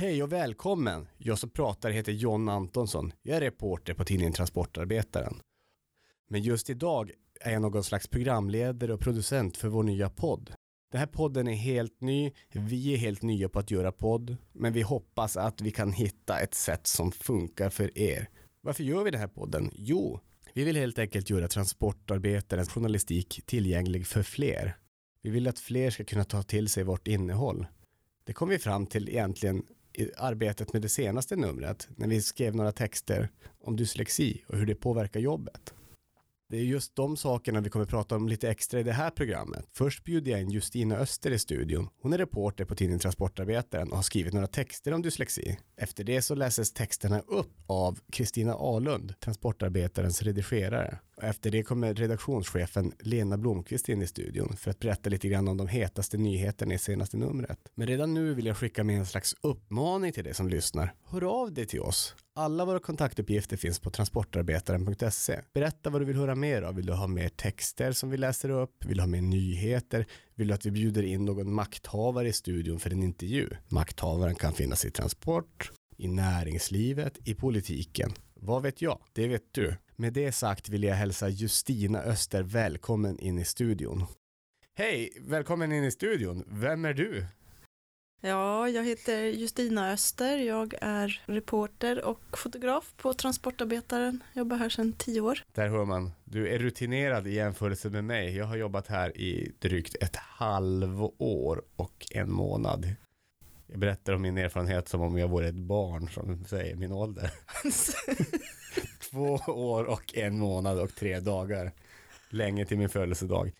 Hej och välkommen! Jag som pratar heter John Antonsson. Jag är reporter på tidningen Transportarbetaren. Men just idag är jag någon slags programledare och producent för vår nya podd. Den här podden är helt ny, vi är helt nya på att göra podd, men vi hoppas att vi kan hitta ett sätt som funkar för er. Varför gör vi den här podden? Jo, vi vill helt enkelt göra transportarbetarens journalistik tillgänglig för fler. Vi vill att fler ska kunna ta till sig vårt innehåll. Det kom vi fram till egentligen i arbetet med det senaste numret när vi skrev några texter om dyslexi och hur det påverkar jobbet. Det är just de sakerna vi kommer prata om lite extra i det här programmet. Först bjuder jag in Justina Öster i studion. Hon är reporter på tidningen Transportarbetaren och har skrivit några texter om dyslexi. Efter det så läses texterna upp av Kristina Alund, Transportarbetarens redigerare. Efter det kommer redaktionschefen Lena Blomqvist in i studion för att berätta lite grann om de hetaste nyheterna i senaste numret. Men redan nu vill jag skicka med en slags uppmaning till dig som lyssnar. Hör av dig till oss. Alla våra kontaktuppgifter finns på transportarbetaren.se. Berätta vad du vill höra mer av. Vill du ha mer texter som vi läser upp? Vill du ha mer nyheter? Vill du att vi bjuder in någon makthavare i studion för en intervju? Makthavaren kan finnas i transport, i näringslivet, i politiken. Vad vet jag? Det vet du. Med det sagt vill jag hälsa Justina Öster välkommen in i studion. Hej, välkommen in i studion. Vem är du? Ja, jag heter Justina Öster. Jag är reporter och fotograf på Transportarbetaren. Jobbar här sedan tio år. Där hör man. Du är rutinerad i jämförelse med mig. Jag har jobbat här i drygt ett halvår och en månad. Jag berättar om min erfarenhet som om jag vore ett barn som säger min ålder. Två år och en månad och tre dagar. Länge till min födelsedag.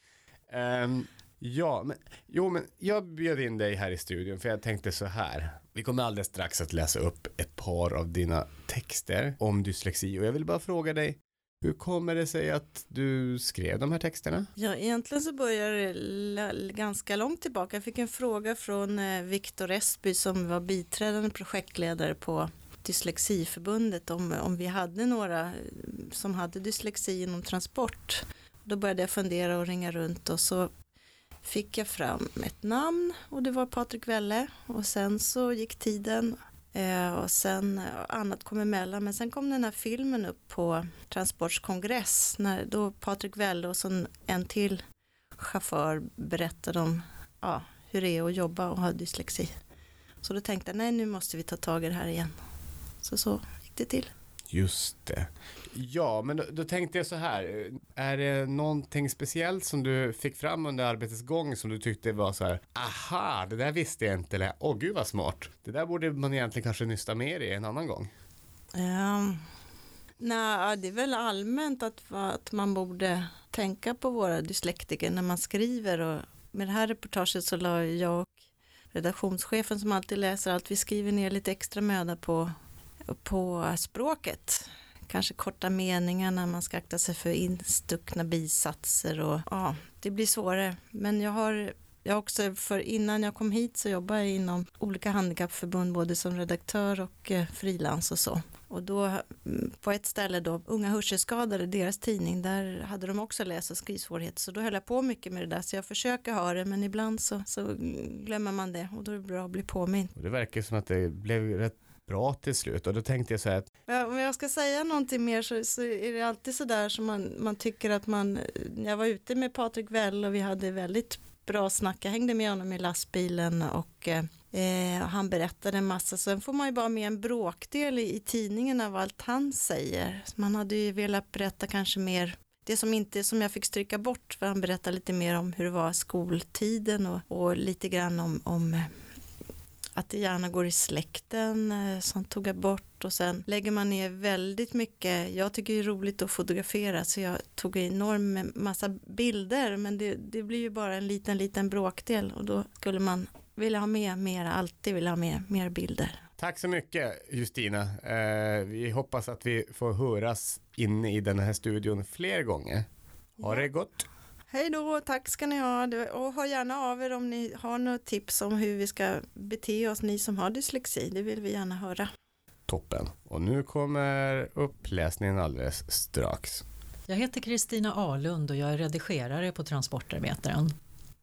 Um, Ja, men, jo, men jag bjöd in dig här i studion för jag tänkte så här. Vi kommer alldeles strax att läsa upp ett par av dina texter om dyslexi och jag vill bara fråga dig, hur kommer det sig att du skrev de här texterna? Ja, egentligen så börjar det ganska långt tillbaka. Jag fick en fråga från eh, Viktor Esby som var biträdande projektledare på Dyslexiförbundet om, om vi hade några eh, som hade dyslexi inom transport. Då började jag fundera och ringa runt och så fick jag fram ett namn och det var Patrik Welle och sen så gick tiden eh, och sen eh, annat kom emellan men sen kom den här filmen upp på Transports kongress när då Patrik Welle och sen en till chaufför berättade om ja, hur det är att jobba och ha dyslexi. Så då tänkte jag nej nu måste vi ta tag i det här igen. Så så gick det till. Just det. Ja, men då, då, tänkte jag så här. Är det någonting speciellt som du fick fram under arbetets gång som du tyckte var så här, aha, det där visste jag inte, eller åh gud vad smart. Det där borde man egentligen kanske nysta mer i en annan gång. Um, nej, det är väl allmänt att, att man borde tänka på våra dyslektiker när man skriver och med det här reportaget så la jag och redaktionschefen som alltid läser allt, vi skriver ner lite extra möda på på språket. Kanske korta meningar när man ska akta sig för instuckna bisatser och ja, det blir svårare. Men jag har jag också, för innan jag kom hit så jobbade jag inom olika handikappförbund både som redaktör och eh, frilans och så. Och då mm, på ett ställe då, Unga hörselskadade, deras tidning, där hade de också läs och skrivsvårigheter. Så då höll jag på mycket med det där. Så jag försöker ha det, men ibland så, så mm, glömmer man det och då är det bra att bli påminn. Det verkar som att det blev rätt bra till slut. Och då tänkte jag så här att ja, om jag ska säga någonting mer så, så är det alltid så där som man, man tycker att man, jag var ute med Patrik Well och vi hade väldigt bra snack, jag hängde med honom i lastbilen och eh, han berättade en massa, sen får man ju bara med en bråkdel i, i tidningen av allt han säger. Man hade ju velat berätta kanske mer det som inte, som jag fick stryka bort, för han berättade lite mer om hur det var skoltiden och, och lite grann om, om att det gärna går i släkten, eh, som tog jag bort och sen lägger man ner väldigt mycket, jag tycker det är roligt att fotografera så jag tog en enorm massa bilder men det, det blir ju bara en liten liten bråkdel och då skulle man vilja ha med mer, alltid vilja ha med mer bilder. Tack så mycket Justina. Eh, vi hoppas att vi får höras inne i den här studion fler gånger. Ha ja. det gott! Hej då, tack ska ni ha och hör gärna av er om ni har några tips om hur vi ska bete oss, ni som har dyslexi, det vill vi gärna höra. Toppen, och nu kommer uppläsningen alldeles strax. Jag heter Kristina Alund och jag är redigerare på Transportarbetaren.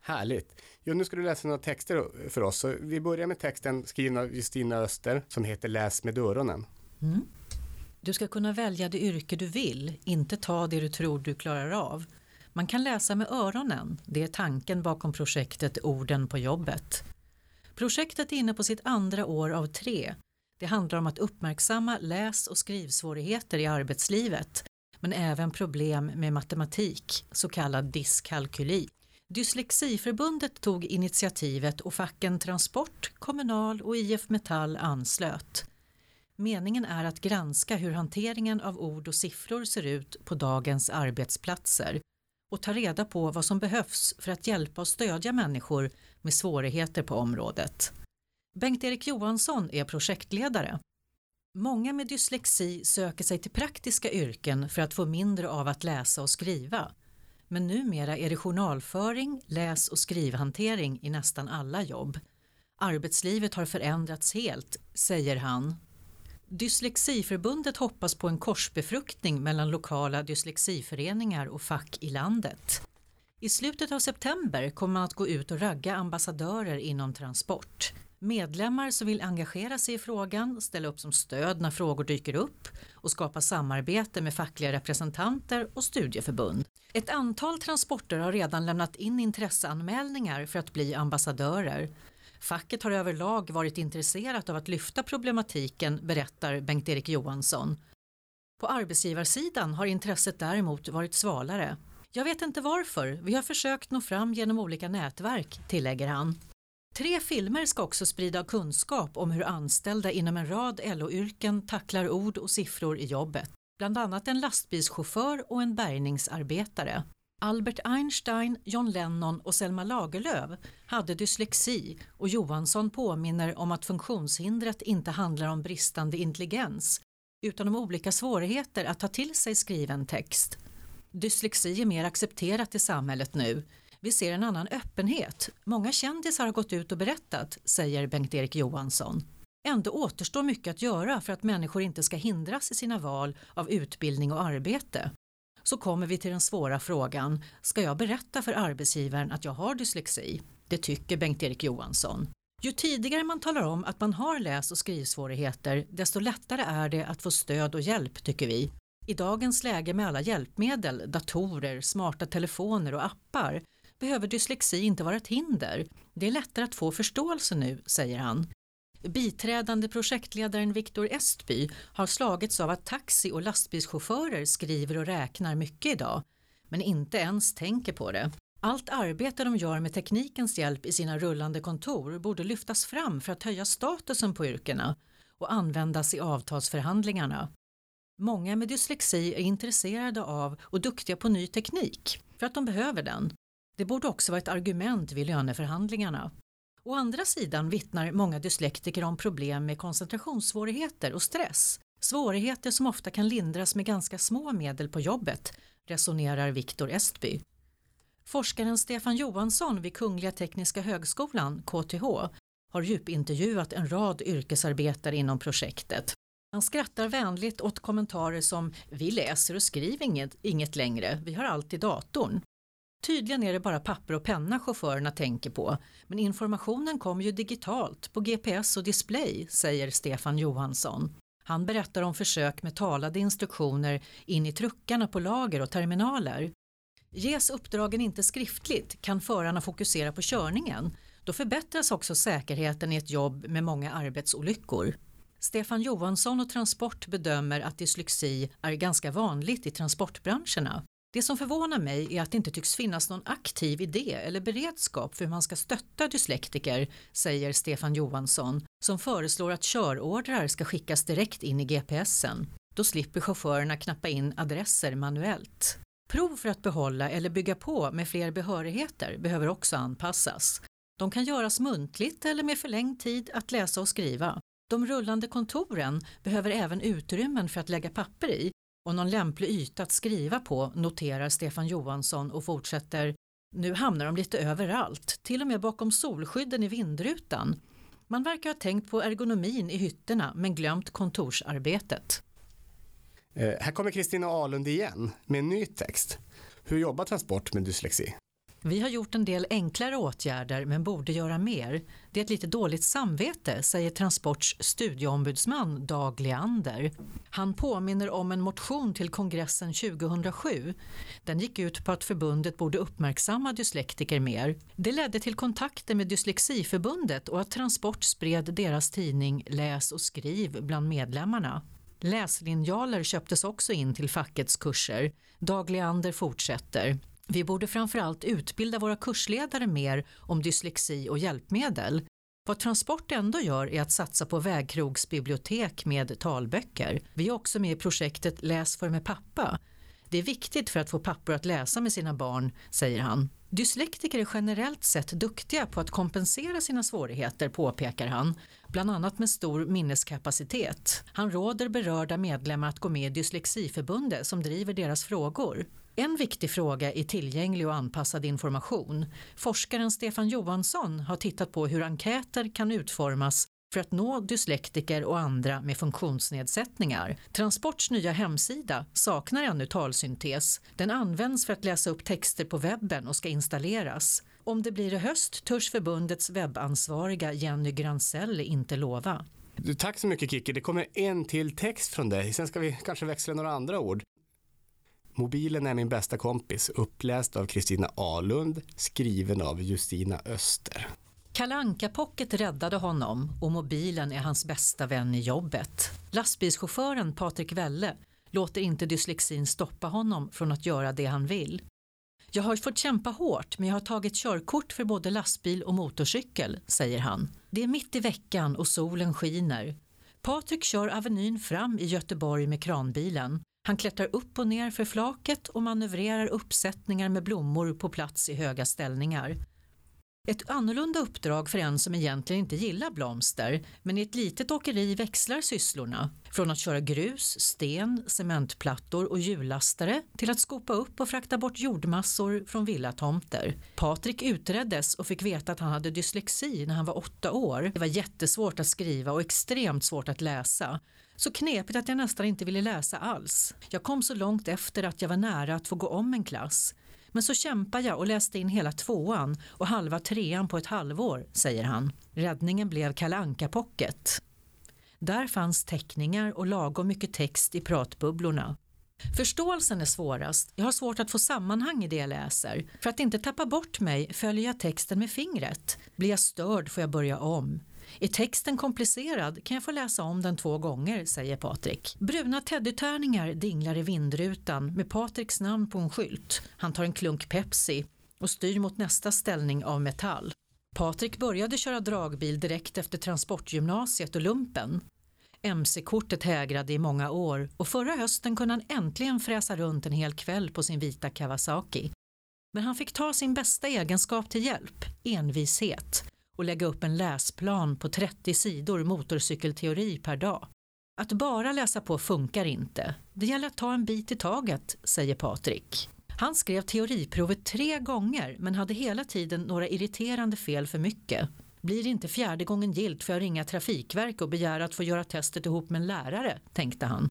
Härligt. Jo, nu ska du läsa några texter för oss. Så vi börjar med texten skriven av Justina Öster som heter Läs med öronen. Mm. Du ska kunna välja det yrke du vill, inte ta det du tror du klarar av. Man kan läsa med öronen, det är tanken bakom projektet Orden på jobbet. Projektet är inne på sitt andra år av tre. Det handlar om att uppmärksamma läs och skrivsvårigheter i arbetslivet, men även problem med matematik, så kallad dyskalkyli. Dyslexiförbundet tog initiativet och facken Transport, Kommunal och IF Metall anslöt. Meningen är att granska hur hanteringen av ord och siffror ser ut på dagens arbetsplatser och ta reda på vad som behövs för att hjälpa och stödja människor med svårigheter på området. Bengt-Erik Johansson är projektledare. Många med dyslexi söker sig till praktiska yrken för att få mindre av att läsa och skriva. Men numera är det journalföring, läs och skrivhantering i nästan alla jobb. Arbetslivet har förändrats helt, säger han Dyslexiförbundet hoppas på en korsbefruktning mellan lokala dyslexiföreningar och fack i landet. I slutet av september kommer man att gå ut och ragga ambassadörer inom transport. Medlemmar som vill engagera sig i frågan, ställa upp som stöd när frågor dyker upp och skapa samarbete med fackliga representanter och studieförbund. Ett antal transporter har redan lämnat in intresseanmälningar för att bli ambassadörer Facket har överlag varit intresserat av att lyfta problematiken, berättar Bengt-Erik Johansson. På arbetsgivarsidan har intresset däremot varit svalare. Jag vet inte varför, vi har försökt nå fram genom olika nätverk, tillägger han. Tre filmer ska också sprida kunskap om hur anställda inom en rad LO-yrken tacklar ord och siffror i jobbet. Bland annat en lastbilschaufför och en bärgningsarbetare. Albert Einstein, John Lennon och Selma Lagerlöf hade dyslexi och Johansson påminner om att funktionshindret inte handlar om bristande intelligens utan om olika svårigheter att ta till sig skriven text. Dyslexi är mer accepterat i samhället nu. Vi ser en annan öppenhet. Många kändisar har gått ut och berättat, säger Bengt-Erik Johansson. Ändå återstår mycket att göra för att människor inte ska hindras i sina val av utbildning och arbete så kommer vi till den svåra frågan, ska jag berätta för arbetsgivaren att jag har dyslexi? Det tycker Bengt-Erik Johansson. Ju tidigare man talar om att man har läs och skrivsvårigheter, desto lättare är det att få stöd och hjälp, tycker vi. I dagens läge med alla hjälpmedel, datorer, smarta telefoner och appar behöver dyslexi inte vara ett hinder. Det är lättare att få förståelse nu, säger han. Biträdande projektledaren Viktor Estby har slagits av att taxi och lastbilschaufförer skriver och räknar mycket idag, men inte ens tänker på det. Allt arbete de gör med teknikens hjälp i sina rullande kontor borde lyftas fram för att höja statusen på yrkena och användas i avtalsförhandlingarna. Många med dyslexi är intresserade av och duktiga på ny teknik för att de behöver den. Det borde också vara ett argument vid löneförhandlingarna. Å andra sidan vittnar många dyslektiker om problem med koncentrationssvårigheter och stress. Svårigheter som ofta kan lindras med ganska små medel på jobbet, resonerar Viktor Estby. Forskaren Stefan Johansson vid Kungliga Tekniska Högskolan, KTH, har djupintervjuat en rad yrkesarbetare inom projektet. Han skrattar vänligt åt kommentarer som “vi läser och skriver inget, inget längre, vi har allt i datorn” Tydligen är det bara papper och penna chaufförerna tänker på, men informationen kommer ju digitalt på GPS och display, säger Stefan Johansson. Han berättar om försök med talade instruktioner in i truckarna på lager och terminaler. Ges uppdragen inte skriftligt kan förarna fokusera på körningen. Då förbättras också säkerheten i ett jobb med många arbetsolyckor. Stefan Johansson och Transport bedömer att dyslexi är ganska vanligt i transportbranscherna. Det som förvånar mig är att det inte tycks finnas någon aktiv idé eller beredskap för hur man ska stötta dyslektiker, säger Stefan Johansson, som föreslår att körordrar ska skickas direkt in i GPSen. Då slipper chaufförerna knappa in adresser manuellt. Prov för att behålla eller bygga på med fler behörigheter behöver också anpassas. De kan göras muntligt eller med förlängd tid att läsa och skriva. De rullande kontoren behöver även utrymmen för att lägga papper i och någon lämplig yta att skriva på, noterar Stefan Johansson och fortsätter nu hamnar de lite överallt, till och med bakom solskydden i vindrutan. Man verkar ha tänkt på ergonomin i hytterna men glömt kontorsarbetet. Eh, här kommer Kristina Alund igen med en ny text. Hur jobbar Transport med dyslexi? Vi har gjort en del enklare åtgärder men borde göra mer. Det är ett lite dåligt samvete, säger Transports studieombudsman Dag Leander. Han påminner om en motion till kongressen 2007. Den gick ut på att förbundet borde uppmärksamma dyslektiker mer. Det ledde till kontakter med Dyslexiförbundet och att Transport spred deras tidning Läs och skriv bland medlemmarna. Läslinjaler köptes också in till fackets kurser. Dag Leander fortsätter. Vi borde framförallt utbilda våra kursledare mer om dyslexi och hjälpmedel. Vad Transport ändå gör är att satsa på vägkrogsbibliotek med talböcker. Vi är också med i projektet Läs för med pappa. Det är viktigt för att få pappor att läsa med sina barn, säger han. Dyslektiker är generellt sett duktiga på att kompensera sina svårigheter, påpekar han, bland annat med stor minneskapacitet. Han råder berörda medlemmar att gå med i Dyslexiförbundet som driver deras frågor. En viktig fråga är tillgänglig och anpassad information. Forskaren Stefan Johansson har tittat på hur enkäter kan utformas för att nå dyslektiker och andra med funktionsnedsättningar. Transports nya hemsida saknar ännu talsyntes. Den används för att läsa upp texter på webben och ska installeras. Om det blir i höst törs förbundets webbansvariga Jenny Gransell inte lova. Tack så mycket Kiki. Det kommer en till text från dig. Sen ska vi kanske växla några andra ord. Mobilen är min bästa kompis, uppläst av Kristina Alund, skriven av Justina Öster. Kalanka Pocket räddade honom och mobilen är hans bästa vän i jobbet. Lastbilschauffören Patrik Welle låter inte dyslexin stoppa honom från att göra det han vill. Jag har fått kämpa hårt men jag har tagit körkort för både lastbil och motorcykel, säger han. Det är mitt i veckan och solen skiner. Patrik kör Avenyn fram i Göteborg med kranbilen. Han klättrar upp och ner för flaket och manövrerar uppsättningar med blommor på plats i höga ställningar. Ett annorlunda uppdrag för en som egentligen inte gillar blomster, men i ett litet åkeri växlar sysslorna. Från att köra grus, sten, cementplattor och hjullastare till att skopa upp och frakta bort jordmassor från villatomter. Patrik utreddes och fick veta att han hade dyslexi när han var åtta år. Det var jättesvårt att skriva och extremt svårt att läsa. Så knepigt att jag nästan inte ville läsa alls. Jag kom så långt efter att jag var nära att få gå om en klass. Men så kämpade jag och läste in hela tvåan och halva trean på ett halvår, säger han. Räddningen blev Kalanka Pocket. Där fanns teckningar och lagom mycket text i pratbubblorna. Förståelsen är svårast. Jag har svårt att få sammanhang i det jag läser. För att inte tappa bort mig följer jag texten med fingret. Blir jag störd får jag börja om. Är texten komplicerad kan jag få läsa om den två gånger, säger Patrik. Bruna teddytärningar dinglar i vindrutan med Patriks namn på en skylt. Han tar en klunk Pepsi och styr mot nästa ställning av metall. Patrik började köra dragbil direkt efter transportgymnasiet och lumpen. MC-kortet hägrade i många år och förra hösten kunde han äntligen fräsa runt en hel kväll på sin vita Kawasaki. Men han fick ta sin bästa egenskap till hjälp, envishet och lägga upp en läsplan på 30 sidor motorcykelteori per dag. Att bara läsa på funkar inte. Det gäller att ta en bit i taget, säger Patrik. Han skrev teoriprovet tre gånger men hade hela tiden några irriterande fel för mycket. Blir det inte fjärde gången gilt får jag ringa Trafikverket och begära att få göra testet ihop med en lärare, tänkte han.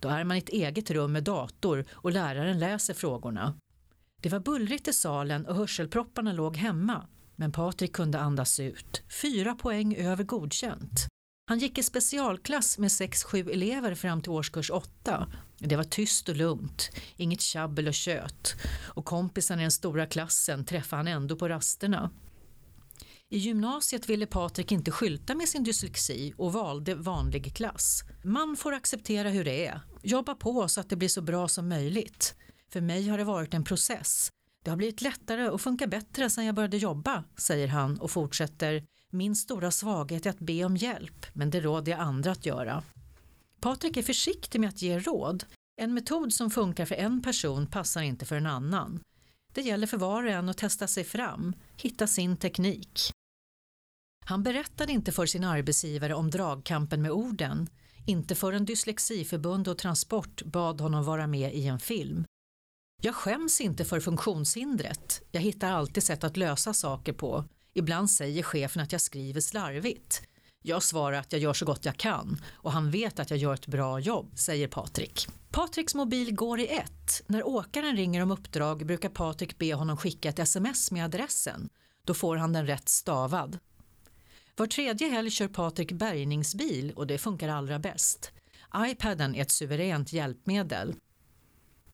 Då är man i ett eget rum med dator och läraren läser frågorna. Det var bullrigt i salen och hörselpropparna låg hemma men Patrik kunde andas ut. Fyra poäng över godkänt. Han gick i specialklass med 6-7 elever fram till årskurs 8. Det var tyst och lugnt, inget tjabbel och kött. Och kompisarna i den stora klassen träffade han ändå på rasterna. I gymnasiet ville Patrik inte skylta med sin dyslexi och valde vanlig klass. Man får acceptera hur det är, jobba på så att det blir så bra som möjligt. För mig har det varit en process. Det har blivit lättare och funkar bättre sedan jag började jobba, säger han och fortsätter. Min stora svaghet är att be om hjälp, men det råder jag andra att göra. Patrik är försiktig med att ge råd. En metod som funkar för en person passar inte för en annan. Det gäller för var och en att testa sig fram, hitta sin teknik. Han berättade inte för sin arbetsgivare om dragkampen med orden, inte förrän Dyslexiförbund och Transport bad honom vara med i en film. Jag skäms inte för funktionshindret. Jag hittar alltid sätt att lösa saker på. Ibland säger chefen att jag skriver slarvigt. Jag svarar att jag gör så gott jag kan och han vet att jag gör ett bra jobb, säger Patrik. Patriks mobil går i ett. När åkaren ringer om uppdrag brukar Patrik be honom skicka ett sms med adressen. Då får han den rätt stavad. Var tredje helg kör Patrik bärgningsbil och det funkar allra bäst. iPaden är ett suveränt hjälpmedel.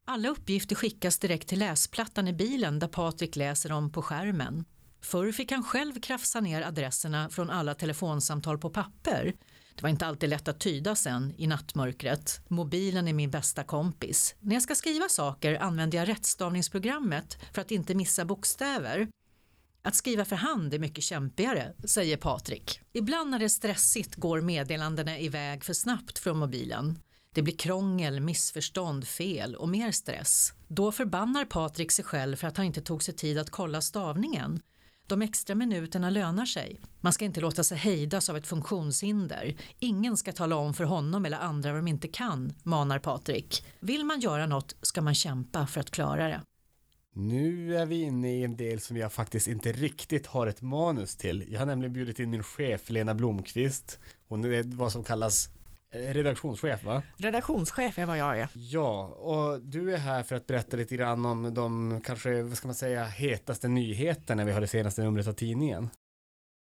Alla uppgifter skickas direkt till läsplattan i bilen där Patrik läser dem på skärmen. Förr fick han själv krafsa ner adresserna från alla telefonsamtal på papper. Det var inte alltid lätt att tyda sen i nattmörkret. Mobilen är min bästa kompis. När jag ska skriva saker använder jag rättstavningsprogrammet för att inte missa bokstäver. Att skriva för hand är mycket kämpigare, säger Patrik. Ibland när det är stressigt går meddelandena iväg för snabbt från mobilen. Det blir krångel, missförstånd, fel och mer stress. Då förbannar Patrik sig själv för att han inte tog sig tid att kolla stavningen. De extra minuterna lönar sig. Man ska inte låta sig hejdas av ett funktionshinder. Ingen ska tala om för honom eller andra vad de inte kan, manar Patrik. Vill man göra något ska man kämpa för att klara det. Nu är vi inne i en del som jag faktiskt inte riktigt har ett manus till. Jag har nämligen bjudit in min chef Lena Blomqvist. Hon är vad som kallas redaktionschef va? Redaktionschef är vad jag är. Ja, och du är här för att berätta lite grann om de kanske, vad ska man säga, hetaste nyheterna vi har det senaste numret av tidningen.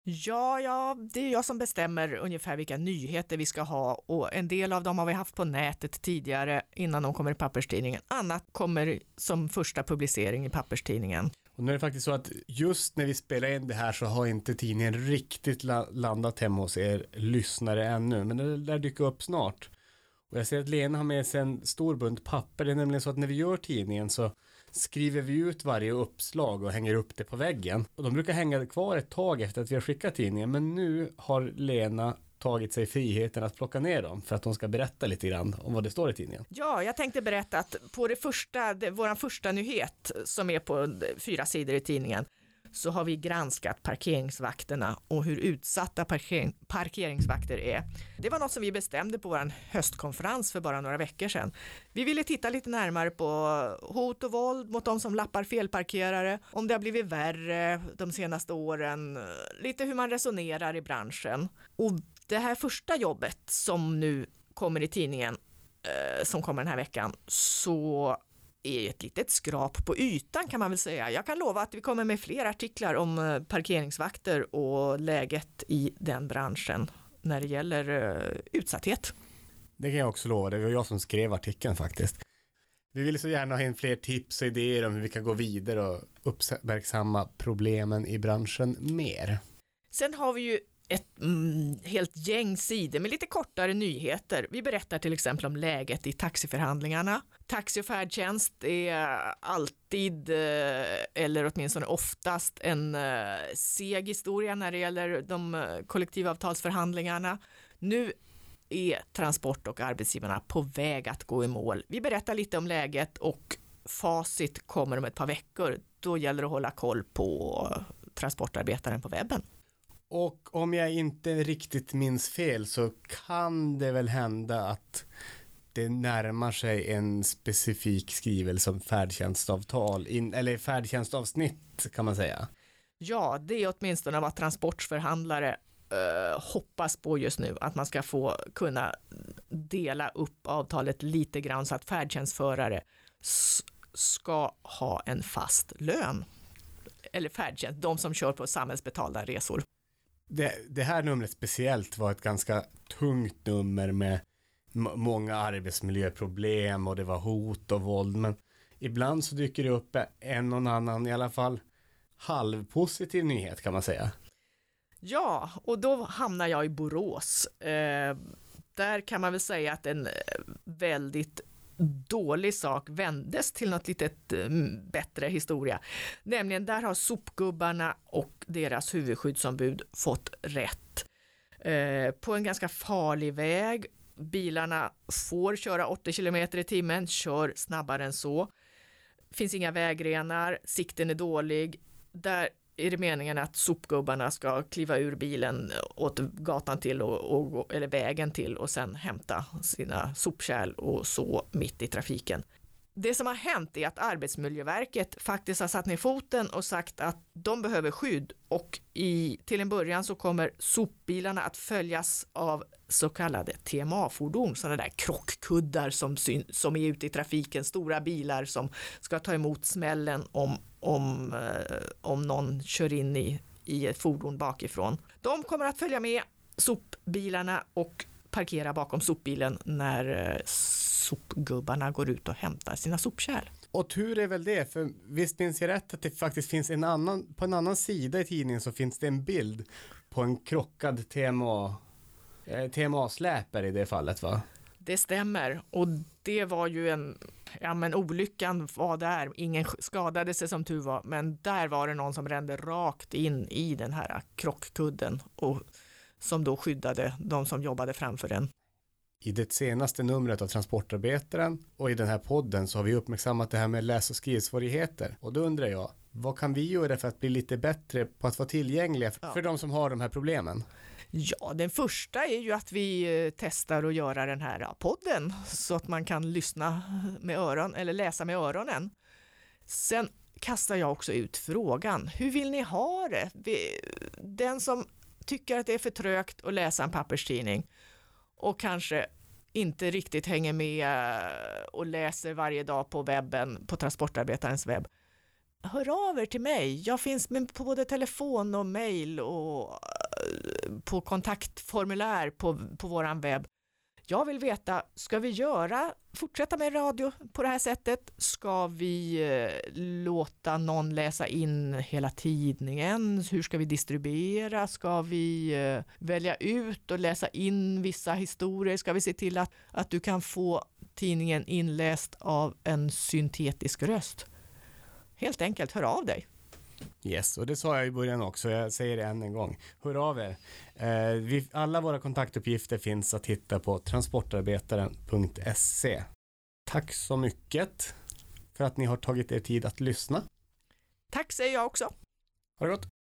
Ja, ja, det är jag som bestämmer ungefär vilka nyheter vi ska ha och en del av dem har vi haft på nätet tidigare innan de kommer i papperstidningen. Annat kommer som första publicering i papperstidningen. Och nu är det faktiskt så att just när vi spelar in det här så har inte tidningen riktigt landat hemma hos er lyssnare ännu, men det lär dyka upp snart. Och jag ser att Lena har med sig en stor bunt papper. Det är nämligen så att när vi gör tidningen så skriver vi ut varje uppslag och hänger upp det på väggen. Och de brukar hänga kvar ett tag efter att vi har skickat tidningen, men nu har Lena tagit sig friheten att plocka ner dem för att de ska berätta lite grann om vad det står i tidningen. Ja, jag tänkte berätta att på det första, det, våran första nyhet som är på fyra sidor i tidningen så har vi granskat parkeringsvakterna och hur utsatta parkering, parkeringsvakter är. Det var något som vi bestämde på vår höstkonferens för bara några veckor sedan. Vi ville titta lite närmare på hot och våld mot de som lappar felparkerare, om det har blivit värre de senaste åren, lite hur man resonerar i branschen. Och det här första jobbet som nu kommer i tidningen, eh, som kommer den här veckan, så är ett litet skrap på ytan kan man väl säga. Jag kan lova att vi kommer med fler artiklar om eh, parkeringsvakter och läget i den branschen när det gäller uh, utsatthet. Det kan jag också lova, det var jag som skrev artikeln faktiskt. Vi vill så gärna ha in fler tips och idéer om hur vi kan gå vidare och uppmärksamma problemen i branschen mer. Sen har vi ju ett mm, helt gäng sidor med lite kortare nyheter. Vi berättar till exempel om läget i taxiförhandlingarna. Taxi och färdtjänst är alltid, eh, eller åtminstone oftast, en eh, seg historia när det gäller de eh, kollektivavtalsförhandlingarna. Nu är transport och arbetsgivarna på väg att gå i mål. Vi berättar lite om läget och facit kommer om ett par veckor. Då gäller det att hålla koll på transportarbetaren på webben. Och om jag inte riktigt minns fel så kan det väl hända att det närmar sig en specifik skrivelse om färdtjänstavtal, in, eller färdtjänstavsnitt kan man säga. Ja, det är åtminstone vad transportförhandlare eh, hoppas på just nu, att man ska få kunna dela upp avtalet lite grann så att färdtjänstförare ska ha en fast lön. Eller färdtjänst, de som kör på samhällsbetalda resor. Det, det här numret speciellt var ett ganska tungt nummer med många arbetsmiljöproblem och det var hot och våld. Men ibland så dyker det upp en och annan i alla fall halvpositiv nyhet kan man säga. Ja, och då hamnar jag i Borås. Eh, där kan man väl säga att en eh, väldigt dålig sak vändes till något litet eh, bättre historia. Nämligen där har sopgubbarna och deras huvudskyddsombud fått rätt. Eh, på en ganska farlig väg bilarna får köra 80 km i timmen, kör snabbare än så. Finns inga vägrenar, sikten är dålig. Där är det meningen att sopgubbarna ska kliva ur bilen åt gatan till och, och, eller vägen till och sen hämta sina sopkärl och så mitt i trafiken. det som har hänt är att Arbetsmiljöverket faktiskt har satt ner foten och sagt att de behöver skydd och i, till en början så kommer sopbilarna att följas av så kallade TMA-fordon, sådana där krockkuddar som, syn, som är ute i trafiken, stora bilar som ska ta emot smällen om, om, eh, om någon kör in i, i ett fordon bakifrån. De kommer att följa med sopbilarna och parkera bakom sopbilen när eh, sopgubbarna går ut och hämtar sina sopkärl. Och tur är väl det, för visst minns jag rätt att det faktiskt finns en annan, på en annan sida i tidningen så finns det en bild på en krockad TMA, eh, TMA-släpare i det fallet va? Det stämmer och det var ju en, ja men olyckan var där, ingen skadade sig som tur var, men där var det någon som rände rakt in i den här krockkudden och som då skyddade de som jobbade framför den. I det senaste numret av Transportarbetaren och i den här podden så har vi uppmärksammat det här med läs och skrivsvårigheter. Och då undrar jag, vad kan vi göra för att bli lite bättre på att vara tillgängliga för Ja. de som har de här problemen? Ja, den första är ju att vi eh, testar att göra den här podden så att man kan lyssna med öron eller läsa med öronen. Sen kastar jag också ut frågan, hur vill ni ha det? Den som tycker att det är för trögt att läsa en papperstidning och kanske inte riktigt hänger med och läser varje dag på webben, på Transportarbetarens webb. Hör av er till mig. Jag finns med på både telefon och mejl och på kontaktformulär på, på våran webb. Jag vill veta, ska vi göra, fortsätta med radio på det här sättet? Ska vi eh, låta någon läsa in hela tidningen? Hur ska vi distribuera? Ska vi eh, välja ut och läsa in vissa historier? Ska vi se till att, att du kan få tidningen inläst av en syntetisk röst? Helt enkelt, hör av dig. Yes, och det sa jag i början också, jag säger det än en gång. Hör av er. Eh, vi, alla våra kontaktuppgifter finns att hitta på transportarbetaren.se. Tack så mycket för att ni har tagit er tid att lyssna. Tack säger jag också. Ha det gott!